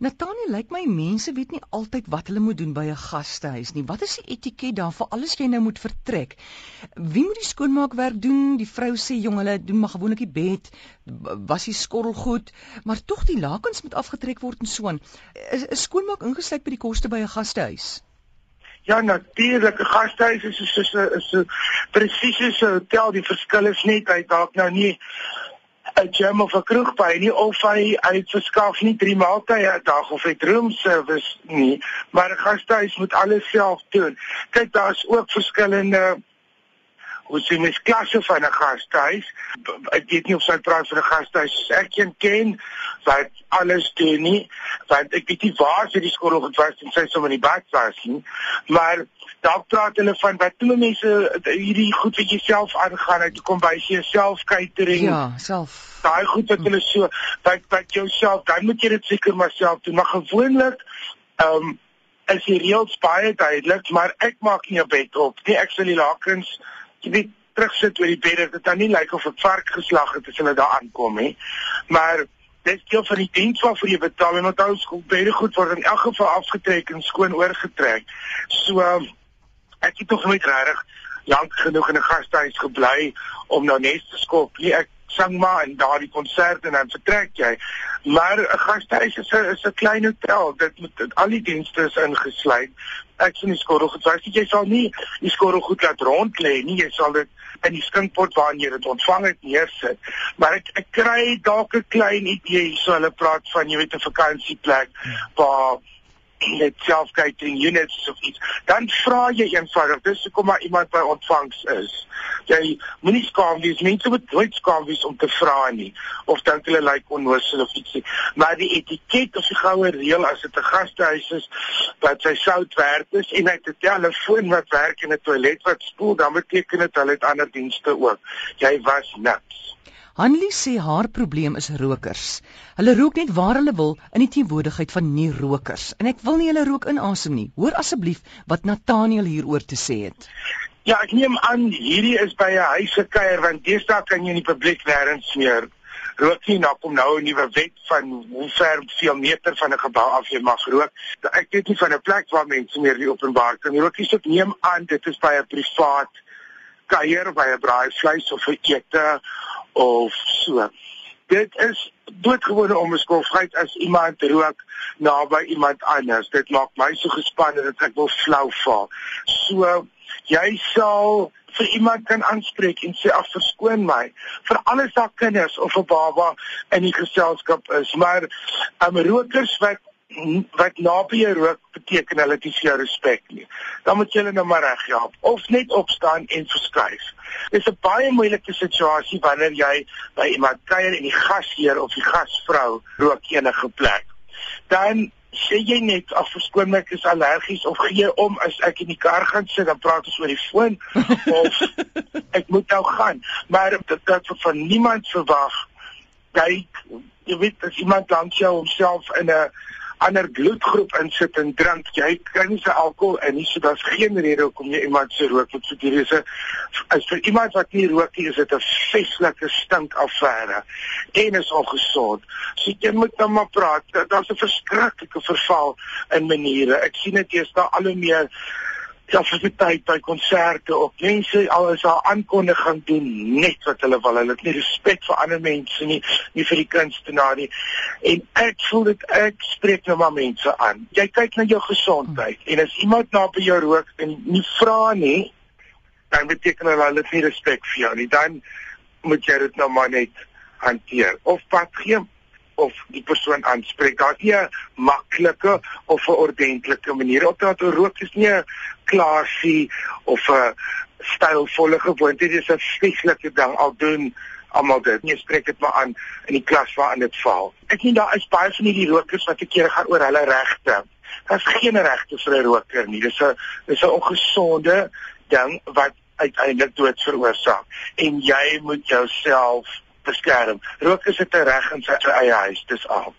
Natanie, lyk my mense weet nie altyd wat hulle moet doen by 'n gastehuis nie. Wat is die etiket daar vir alles jy nou moet vertrek? Wie moet die skoonmaakwerk doen? Die vrou sê jong, hulle doen maar gewoonlik die bed, was die skottel goed, maar tog die lakens moet afgetrek word en so aan. Is, is skoonmaak ingesluit by die koste by 'n gastehuis? Ja natuurlik, 'n gastehuis is so so so presies so 'n hotel, die verskil is net hy dalk nou nie 'n gym of 'n kroeg by nie of hy uit verskaf nie drie maaltye 'n dag of hy room service nie, maar 'n gastehuis moet alles self doen. Kyk, daar's ook verskillende hoe sien mens klasse van 'n gastehuis. Ek weet nie of sy praat vir 'n gastehuis ek een ken wat alles doen nie. Want ek weet nie waar sy die skool het was en sy so in die bad was nie. Maar dalk praat hulle van wat toe mense hierdie goed wat jy self aangaan uit kom by jouself catering. Ja, self. Daai goed wat hulle so wat wat jouself dan moet jy dit seker maar self doen. Maar gewoonlik ehm um, is die reëls baie duidelik, maar ek maak nie 'n bed op nie. Ek sal die lakens jy weet terugsit oor die bed dit dan nie lyk of 'n vark geslag het as hulle daar aankom hè maar dis deel van die diens waarvoor jy betaal en onthou skool baie goed word in elk geval afgetrek en skoon oorgetrek. So ek het tog nooit regtig lank genoeg in 'n gastehuis gebly om nou net te skop nie. Ek sang maar en daardie konsert en dan vertrek jy. Maar 'n gastehuis is 'n is 'n klein hotel. Dit moet al die dienste is ingesluit. Ek sien die skorrel goed. Wys jy sal nie die skorrel goed laat rond lê nie. Jy sal dit in die skinkpot waarin jy dit ontvang het neersit. Maar ek ek kry dalk 'n klein idee hier so hulle praat van jy weet 'n vakansieplek waar net self-catering units of iets, dan vra jy eenvoudig, dis hoekom maar iemand by ontvangs is. Jy moenie skaam wees, mense moet nooit skaam wees om te vra nie of dink hulle lyk like onnoosel of ietsie. Maar die etiket of die goue reël as dit 'n gastehuis is wat sy sout werd is en hy het 'n telefoon wat werk en 'n toilet wat spoel, dan beteken dit hulle het ander dienste ook. Jy was niks. Hanlie sê haar probleem is rokers. Hulle rook net waar hulle wil in die teenwoordigheid van nie rokers en ek wil nie hulle rook inasem nie. Hoor asseblief wat Nathaniel hieroor te sê het. Ja, ek neem aan hierdie is by 'n huisgekeier want deesdae kan jy in die publiek nêrens meer rook nie. Nou kom nou 'n nuwe wet van hoe ver veel meter van 'n gebou af jy mag rook. Ek weet nie van 'n plek waar mense meer die openbaar kan rook nie. Ek neem aan dit is by 'n privaat kuier by 'n braaivleis of 'n ete of so. Dit is doodgewone onbeskofheid as iemand rook naby iemand anders. Dit maak my so gespanne dat ek wil flou val. So jy sal vir iemand kan aanspreek en sê ag verskoon my vir alles daar kinders of 'n baba in die geselskap is maar 'n um, rokers wat wat jou rook beteken hulle het nie vir jou respek nie. Dan moet jy hulle nou maar reghelp of net opstaan en verskuif. Dit is 'n baie moeilike situasie wanneer jy by iemand kuier en die gasheer of die gasvrou rook enige plek. Dan sê jy net af verskoon my ek is allergies of gee om as ek in die kar gaan sit dan praat ons oor die foon of ek moet nou gaan. Maar dit dat van niemand verwag kyk jy weet as iemand langs jou homself in 'n ander bloedgroep insit en drink, jy kry nie se alkohol in nie, so daar's geen rede hoekom jy iemand se rook moet hierdie is is vir iemand wat nie rook nie, is dit 'n veslike stink affære en is ongesond. So jy moet nou maar praat. Daar's 'n verskriklike verval in maniere. Ek sien dit eers daar al hoe meer vir die tyd by konserte op mense al is daar aankondiging doen net wat hulle wil. Hulle het nie respek vir ander mense nie nie vir die kunstenaar nie. En ek voel dit ek spreek nou maar mense aan. Jy kyk na jou gesondheid en as iemand na by jou rook en nie vra nie dan beteken hulle hulle het nie respek vir jou nie. Dan moet jy dit nou maar net hanteer. Of wat gee of die persoon aanspreek. Daar's nie 'n maklike of 'n ordentlike manier op dat rook is nie 'n klasie of 'n stylvolle gewoonte. Dit is 'n spesifieke ding al doen almal dit. Jy spreek dit maar aan in die klas waarin dit val. Ek sien daar is baie van hierdie rokers wat 'n keer gaan oor hulle regte. Daar's geen regte vir 'n roker nie. Dis 'n dis 'n ongesonde ding wat uiteindelik dood veroorsaak en jy moet jouself beskerm. Rook is 'n reg in sy eie huis, dis al.